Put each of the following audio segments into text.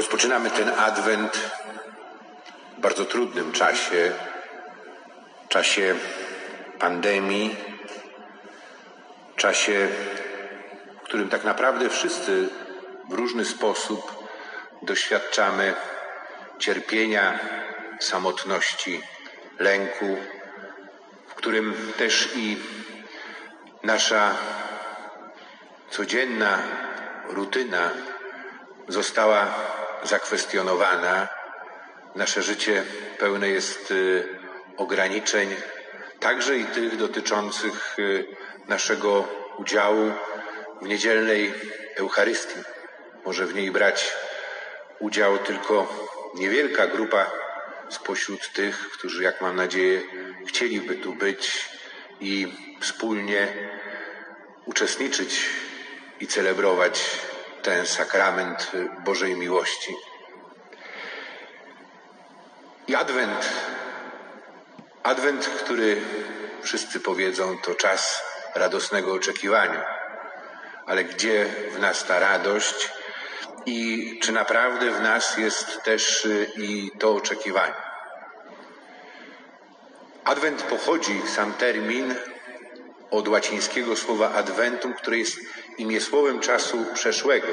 Rozpoczynamy ten adwent w bardzo trudnym czasie, czasie pandemii, czasie, w którym tak naprawdę wszyscy w różny sposób doświadczamy cierpienia, samotności, lęku, w którym też i nasza codzienna rutyna została zakwestionowana. Nasze życie pełne jest y, ograniczeń, także i tych dotyczących y, naszego udziału w niedzielnej Eucharystii. Może w niej brać udział tylko niewielka grupa spośród tych, którzy, jak mam nadzieję, chcieliby tu być i wspólnie uczestniczyć i celebrować ten sakrament Bożej miłości. I Adwent, Adwent, który wszyscy powiedzą, to czas radosnego oczekiwania. Ale gdzie w nas ta radość i czy naprawdę w nas jest też i to oczekiwanie? Adwent pochodzi, sam termin, od łacińskiego słowa adventum, które jest imię słowem czasu przeszłego.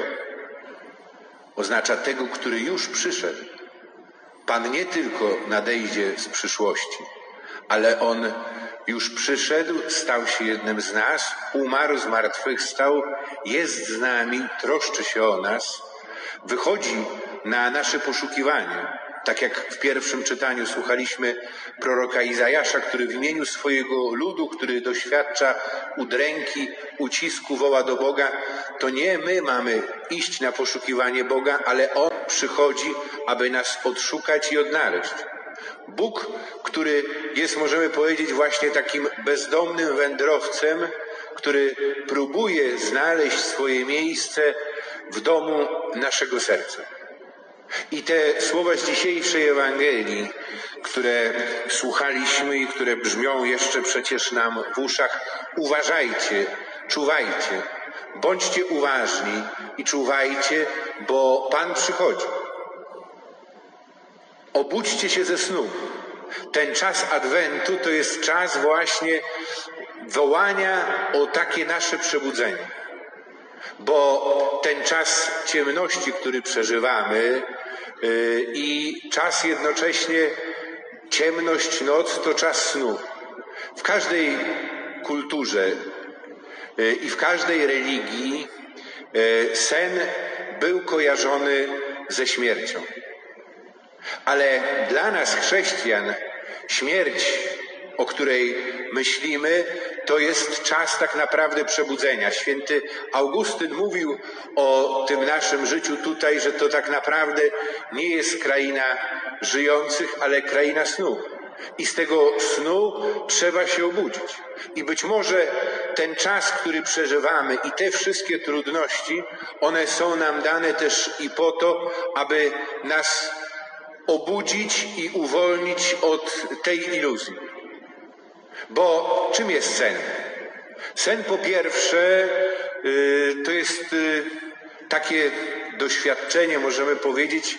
Oznacza tego, który już przyszedł. Pan nie tylko nadejdzie z przyszłości, ale On już przyszedł, stał się jednym z nas, umarł, zmartwychwstał, jest z nami, troszczy się o nas, wychodzi na nasze poszukiwanie. Tak jak w pierwszym czytaniu słuchaliśmy proroka Izajasza, który w imieniu swojego ludu, który doświadcza udręki, ucisku, woła do Boga, to nie my mamy iść na poszukiwanie Boga, ale On przychodzi, aby nas odszukać i odnaleźć. Bóg, który jest, możemy powiedzieć, właśnie takim bezdomnym wędrowcem, który próbuje znaleźć swoje miejsce w domu naszego serca. I te słowa z dzisiejszej Ewangelii, które słuchaliśmy i które brzmią jeszcze przecież nam w uszach, uważajcie, czuwajcie, bądźcie uważni i czuwajcie, bo Pan przychodzi. Obudźcie się ze snu. Ten czas Adwentu to jest czas właśnie wołania o takie nasze przebudzenie. Bo ten czas ciemności, który przeżywamy, yy, i czas jednocześnie ciemność, noc to czas snu. W każdej kulturze yy, i w każdej religii yy, sen był kojarzony ze śmiercią. Ale dla nas, chrześcijan, śmierć, o której myślimy, to jest czas tak naprawdę przebudzenia. Święty Augustyn mówił o tym naszym życiu tutaj, że to tak naprawdę nie jest kraina żyjących, ale kraina snu. I z tego snu trzeba się obudzić. I być może ten czas, który przeżywamy i te wszystkie trudności, one są nam dane też i po to, aby nas obudzić i uwolnić od tej iluzji. Bo czym jest sen? Sen po pierwsze y, to jest y, takie doświadczenie, możemy powiedzieć,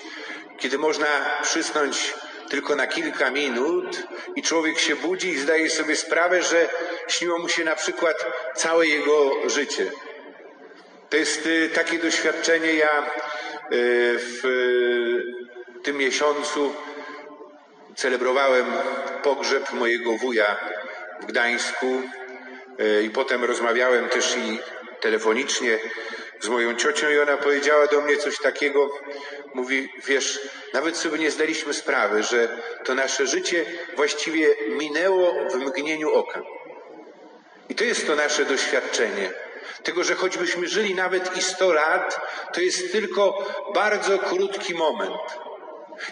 kiedy można przysnąć tylko na kilka minut i człowiek się budzi i zdaje sobie sprawę, że śniło mu się na przykład całe jego życie. To jest y, takie doświadczenie, ja w tym miesiącu celebrowałem pogrzeb mojego wuja w Gdańsku e, i potem rozmawiałem też i telefonicznie z moją ciocią i ona powiedziała do mnie coś takiego, mówi, wiesz, nawet sobie nie zdaliśmy sprawy, że to nasze życie właściwie minęło w mgnieniu oka. I to jest to nasze doświadczenie. Tego, że choćbyśmy żyli nawet i sto lat, to jest tylko bardzo krótki moment.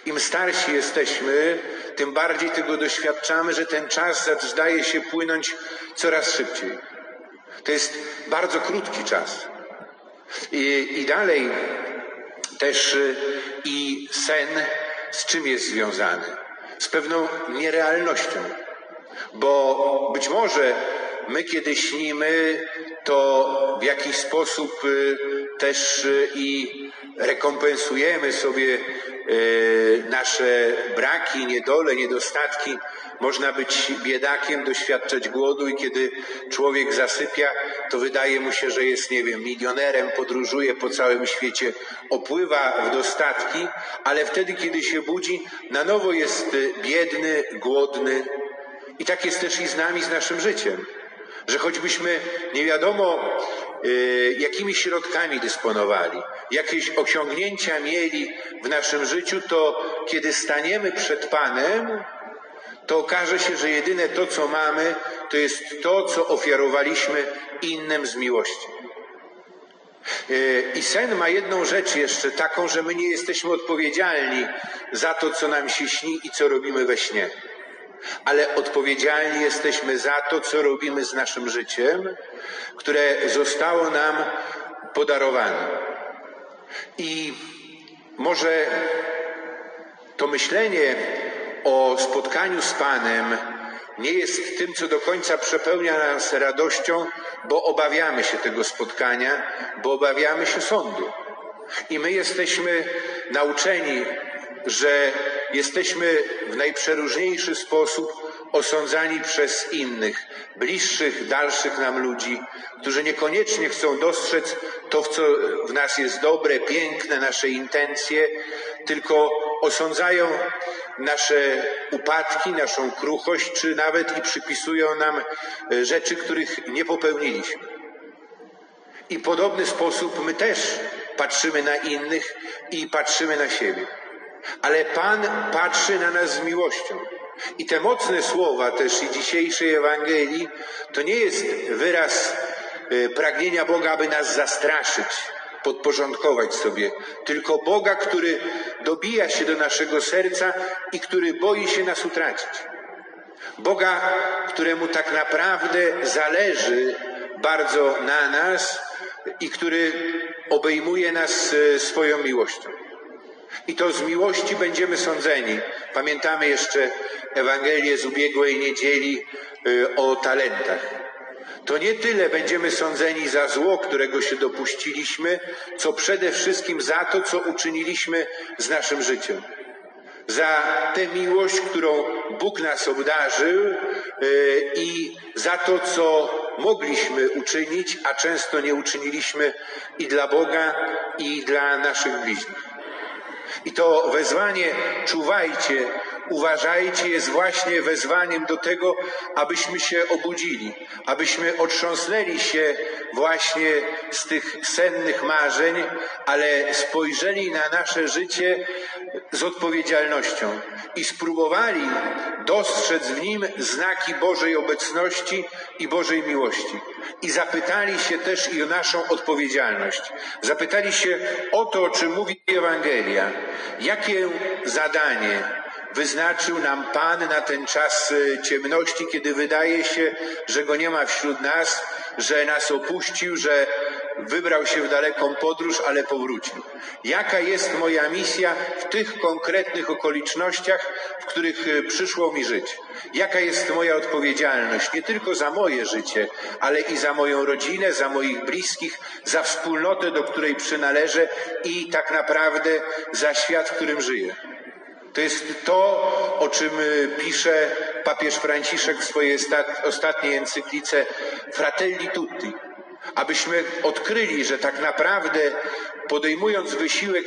Im starsi jesteśmy, tym bardziej tego doświadczamy, że ten czas zdaje się płynąć coraz szybciej. To jest bardzo krótki czas. I, i dalej też y, i sen z czym jest związany? Z pewną nierealnością. Bo być może my, kiedy śnimy, to w jakiś sposób y, też y, i rekompensujemy sobie nasze braki, niedole, niedostatki. Można być biedakiem, doświadczać głodu i kiedy człowiek zasypia, to wydaje mu się, że jest, nie wiem, milionerem, podróżuje po całym świecie, opływa w dostatki, ale wtedy, kiedy się budzi, na nowo jest biedny, głodny. I tak jest też i z nami, z naszym życiem. Że choćbyśmy nie wiadomo, Y, jakimi środkami dysponowali, jakieś osiągnięcia mieli w naszym życiu, to kiedy staniemy przed Panem, to okaże się, że jedyne to, co mamy, to jest to, co ofiarowaliśmy innym z miłości. Y, I sen ma jedną rzecz jeszcze taką, że my nie jesteśmy odpowiedzialni za to, co nam się śni i co robimy we śnie. Ale odpowiedzialni jesteśmy za to, co robimy z naszym życiem które zostało nam podarowane. I może to myślenie o spotkaniu z Panem nie jest tym, co do końca przepełnia nas radością, bo obawiamy się tego spotkania, bo obawiamy się sądu. I my jesteśmy nauczeni, że jesteśmy w najprzeróżniejszy sposób osądzani przez innych, bliższych, dalszych nam ludzi, którzy niekoniecznie chcą dostrzec to, co w nas jest dobre, piękne, nasze intencje, tylko osądzają nasze upadki, naszą kruchość, czy nawet i przypisują nam e, rzeczy, których nie popełniliśmy. I w podobny sposób my też patrzymy na innych i patrzymy na siebie. Ale Pan patrzy na nas z miłością. I te mocne słowa też i dzisiejszej Ewangelii to nie jest wyraz e, pragnienia Boga, aby nas zastraszyć, podporządkować sobie, tylko Boga, który dobija się do naszego serca i który boi się nas utracić. Boga, któremu tak naprawdę zależy bardzo na nas i który obejmuje nas e, swoją miłością. I to z miłości będziemy sądzeni. Pamiętamy jeszcze Ewangelię z ubiegłej niedzieli y, o talentach. To nie tyle będziemy sądzeni za zło, którego się dopuściliśmy, co przede wszystkim za to, co uczyniliśmy z naszym życiem. Za tę miłość, którą Bóg nas obdarzył y, i za to, co mogliśmy uczynić, a często nie uczyniliśmy i dla Boga, i dla naszych bliźnich. I to wezwanie czuwajcie, uważajcie jest właśnie wezwaniem do tego, abyśmy się obudzili, abyśmy otrząsnęli się właśnie z tych sennych marzeń, ale spojrzeli na nasze życie z odpowiedzialnością i spróbowali dostrzec w nim znaki Bożej obecności i Bożej miłości. I zapytali się też i o naszą odpowiedzialność. Zapytali się o to, o czym mówi Ewangelia. Jakie zadanie wyznaczył nam Pan na ten czas e, ciemności, kiedy wydaje się, że Go nie ma wśród nas, że nas opuścił, że wybrał się w daleką podróż, ale powrócił. Jaka jest moja misja w tych konkretnych okolicznościach, w których e, przyszło mi żyć? Jaka jest moja odpowiedzialność nie tylko za moje życie, ale i za moją rodzinę, za moich bliskich, za wspólnotę, do której przynależę i tak naprawdę za świat, w którym żyję? To jest to, o czym y, pisze papież Franciszek w swojej ostatniej encyklice Fratelli Tutti. Abyśmy odkryli, że tak naprawdę podejmując wysiłek,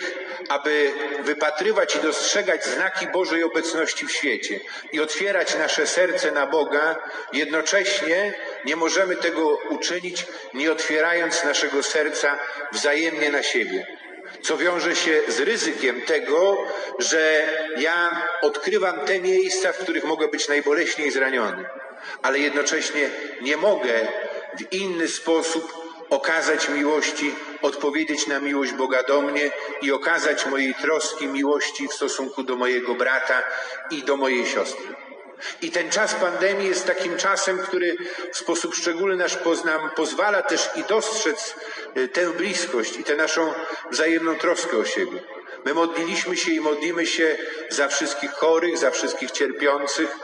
aby wypatrywać i dostrzegać znaki Bożej obecności w świecie i otwierać nasze serce na Boga, jednocześnie nie możemy tego uczynić, nie otwierając naszego serca wzajemnie na siebie co wiąże się z ryzykiem tego, że ja odkrywam te miejsca, w których mogę być najboleśniej zraniony, ale jednocześnie nie mogę w inny sposób okazać miłości, odpowiedzieć na miłość Boga do mnie i okazać mojej troski, miłości w stosunku do mojego brata i do mojej siostry. I ten czas pandemii jest takim czasem, który w sposób szczególny nasz nam pozwala też i dostrzec y, tę bliskość i tę naszą wzajemną troskę o siebie. My modliliśmy się i modlimy się za wszystkich chorych, za wszystkich cierpiących,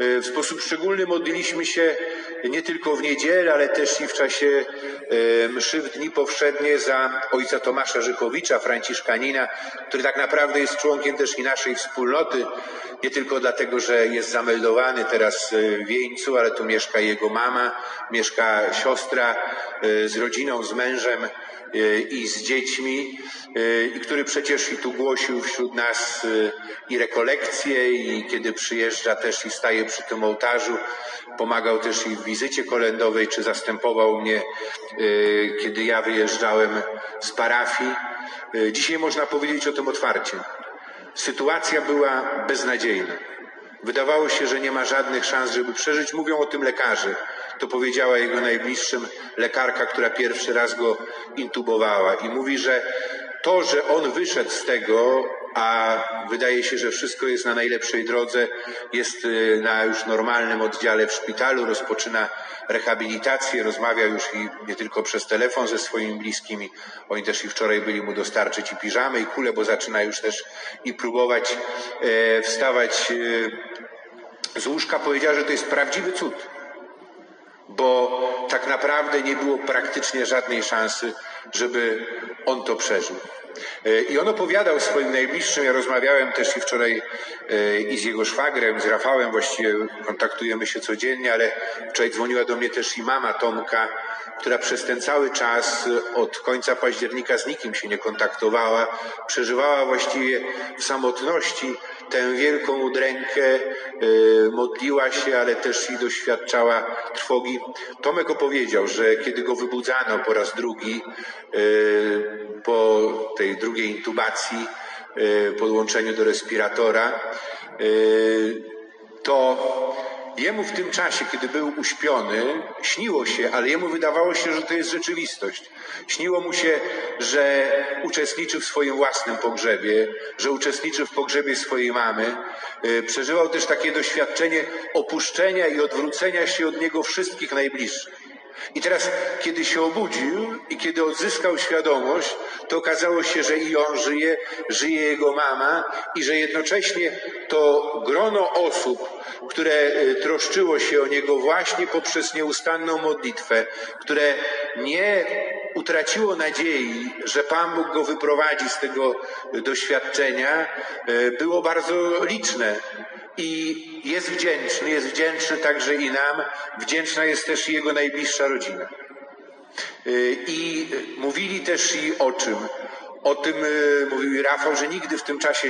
w sposób szczególny modliliśmy się nie tylko w niedzielę, ale też i w czasie mszy w dni powszednie za ojca Tomasza Żychowicza, franciszkanina, który tak naprawdę jest członkiem też i naszej wspólnoty, nie tylko dlatego, że jest zameldowany teraz w Wieńcu, ale tu mieszka jego mama, mieszka siostra z rodziną, z mężem i z dziećmi, i który przecież i tu głosił wśród nas i rekolekcje, i kiedy przyjeżdża też i staje przy tym ołtarzu, pomagał też i w wizycie kolendowej, czy zastępował mnie, kiedy ja wyjeżdżałem z parafii. Dzisiaj można powiedzieć o tym otwarcie. Sytuacja była beznadziejna. Wydawało się, że nie ma żadnych szans, żeby przeżyć. Mówią o tym lekarze. To powiedziała jego najbliższym lekarka, która pierwszy raz go intubowała. I mówi, że to, że on wyszedł z tego, a wydaje się, że wszystko jest na najlepszej drodze, jest y, na już normalnym oddziale w szpitalu, rozpoczyna rehabilitację, rozmawia już i nie tylko przez telefon ze swoimi bliskimi. Oni też i wczoraj byli mu dostarczyć i piżamy, i kule, bo zaczyna już też i próbować e, wstawać e, z łóżka. Powiedziała, że to jest prawdziwy cud bo tak naprawdę nie było praktycznie żadnej szansy, żeby on to przeżył. E, I on opowiadał swoim najbliższym, ja rozmawiałem też i wczoraj e, i z jego szwagrem, z Rafałem, właściwie kontaktujemy się codziennie, ale wczoraj dzwoniła do mnie też i mama Tomka, która przez ten cały czas od końca października z nikim się nie kontaktowała, przeżywała właściwie w samotności tę wielką udrękę, e, modliła się, ale też i doświadczała trwogi. Tomek opowiedział, że kiedy go wybudzano po raz drugi, po tej drugiej intubacji, podłączeniu do respiratora, to jemu w tym czasie, kiedy był uśpiony, śniło się, ale jemu wydawało się, że to jest rzeczywistość. Śniło mu się, że uczestniczy w swoim własnym pogrzebie, że uczestniczy w pogrzebie swojej mamy. E, przeżywał też takie doświadczenie opuszczenia i odwrócenia się od niego wszystkich najbliższych. I teraz, kiedy się obudził i kiedy odzyskał świadomość, to okazało się, że i on żyje, żyje jego mama i że jednocześnie to grono osób, które e, troszczyło się o niego właśnie poprzez nieustanną modlitwę, które nie utraciło nadziei, że Pan Bóg go wyprowadzi z tego doświadczenia, e, było bardzo liczne i jest wdzięczny, jest wdzięczny także i nam, wdzięczna jest też jego najbliższa rodzina. Y, I mówili też i o czym? O tym y, mówił Rafał, że nigdy w tym czasie,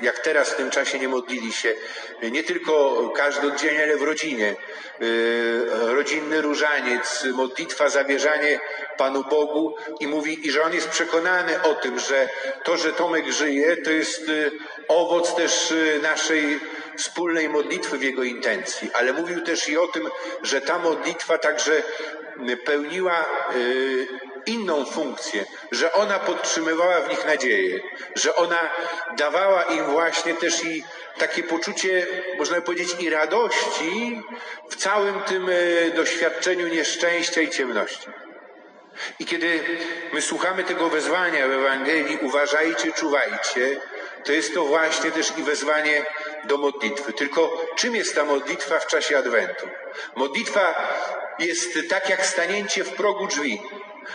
jak teraz w tym czasie nie modlili się, nie tylko każdy dzień, ale w rodzinie. Y, rodzinny różaniec, modlitwa, zawierzanie Panu Bogu i mówi, i że on jest przekonany o tym, że to, że Tomek żyje, to jest owoc też naszej wspólnej modlitwy w jego intencji, ale mówił też i o tym, że ta modlitwa także pełniła y, inną funkcję, że ona podtrzymywała w nich nadzieję, że ona dawała im właśnie też i takie poczucie, można powiedzieć, i radości w całym tym y, doświadczeniu nieszczęścia i ciemności. I kiedy my słuchamy tego wezwania w Ewangelii, uważajcie, czuwajcie, to jest to właśnie też i wezwanie do modlitwy. Tylko czym jest ta modlitwa w czasie Adwentu? Modlitwa jest tak jak stanięcie w progu drzwi.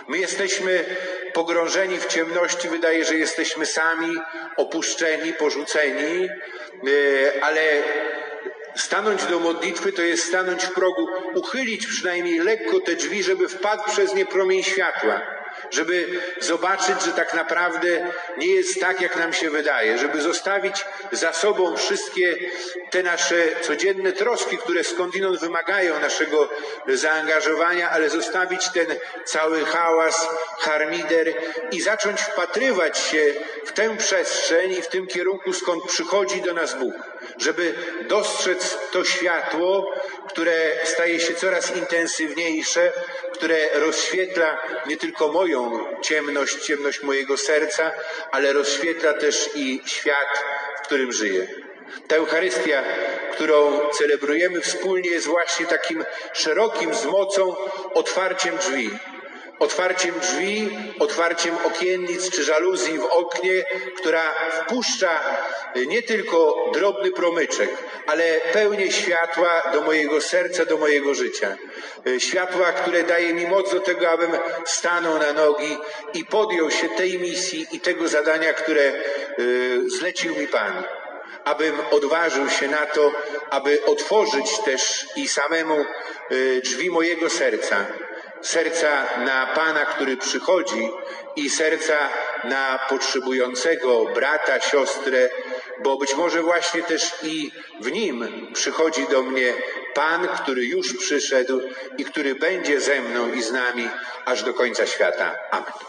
My jesteśmy pogrążeni w ciemności, wydaje, że jesteśmy sami, opuszczeni, porzuceni, e, ale stanąć do modlitwy to jest stanąć w progu, uchylić przynajmniej lekko te drzwi, żeby wpadł przez nie promień światła żeby zobaczyć, że tak naprawdę nie jest tak, jak nam się wydaje, żeby zostawić za sobą wszystkie te nasze codzienne troski, które skądinąd wymagają naszego zaangażowania, ale zostawić ten cały hałas, harmider i zacząć wpatrywać się w tę przestrzeń i w tym kierunku, skąd przychodzi do nas Bóg, żeby dostrzec to światło, które staje się coraz intensywniejsze, które rozświetla nie tylko moją ciemność, ciemność mojego serca, ale rozświetla też i świat, w którym żyję. Ta Eucharystia, którą celebrujemy wspólnie, jest właśnie takim szerokim z mocą otwarciem drzwi. Otwarciem drzwi, otwarciem okiennic czy żaluzji w oknie, która wpuszcza nie tylko drobny promyczek, ale pełnię światła do mojego serca, do mojego życia. Światła, które daje mi moc do tego, abym stanął na nogi i podjął się tej misji i tego zadania, które y, zlecił mi Pan abym odważył się na to, aby otworzyć też i samemu y, drzwi mojego serca. Serca na Pana, który przychodzi i serca na potrzebującego brata, siostrę, bo być może właśnie też i w nim przychodzi do mnie Pan, który już przyszedł i który będzie ze mną i z nami aż do końca świata. Amen.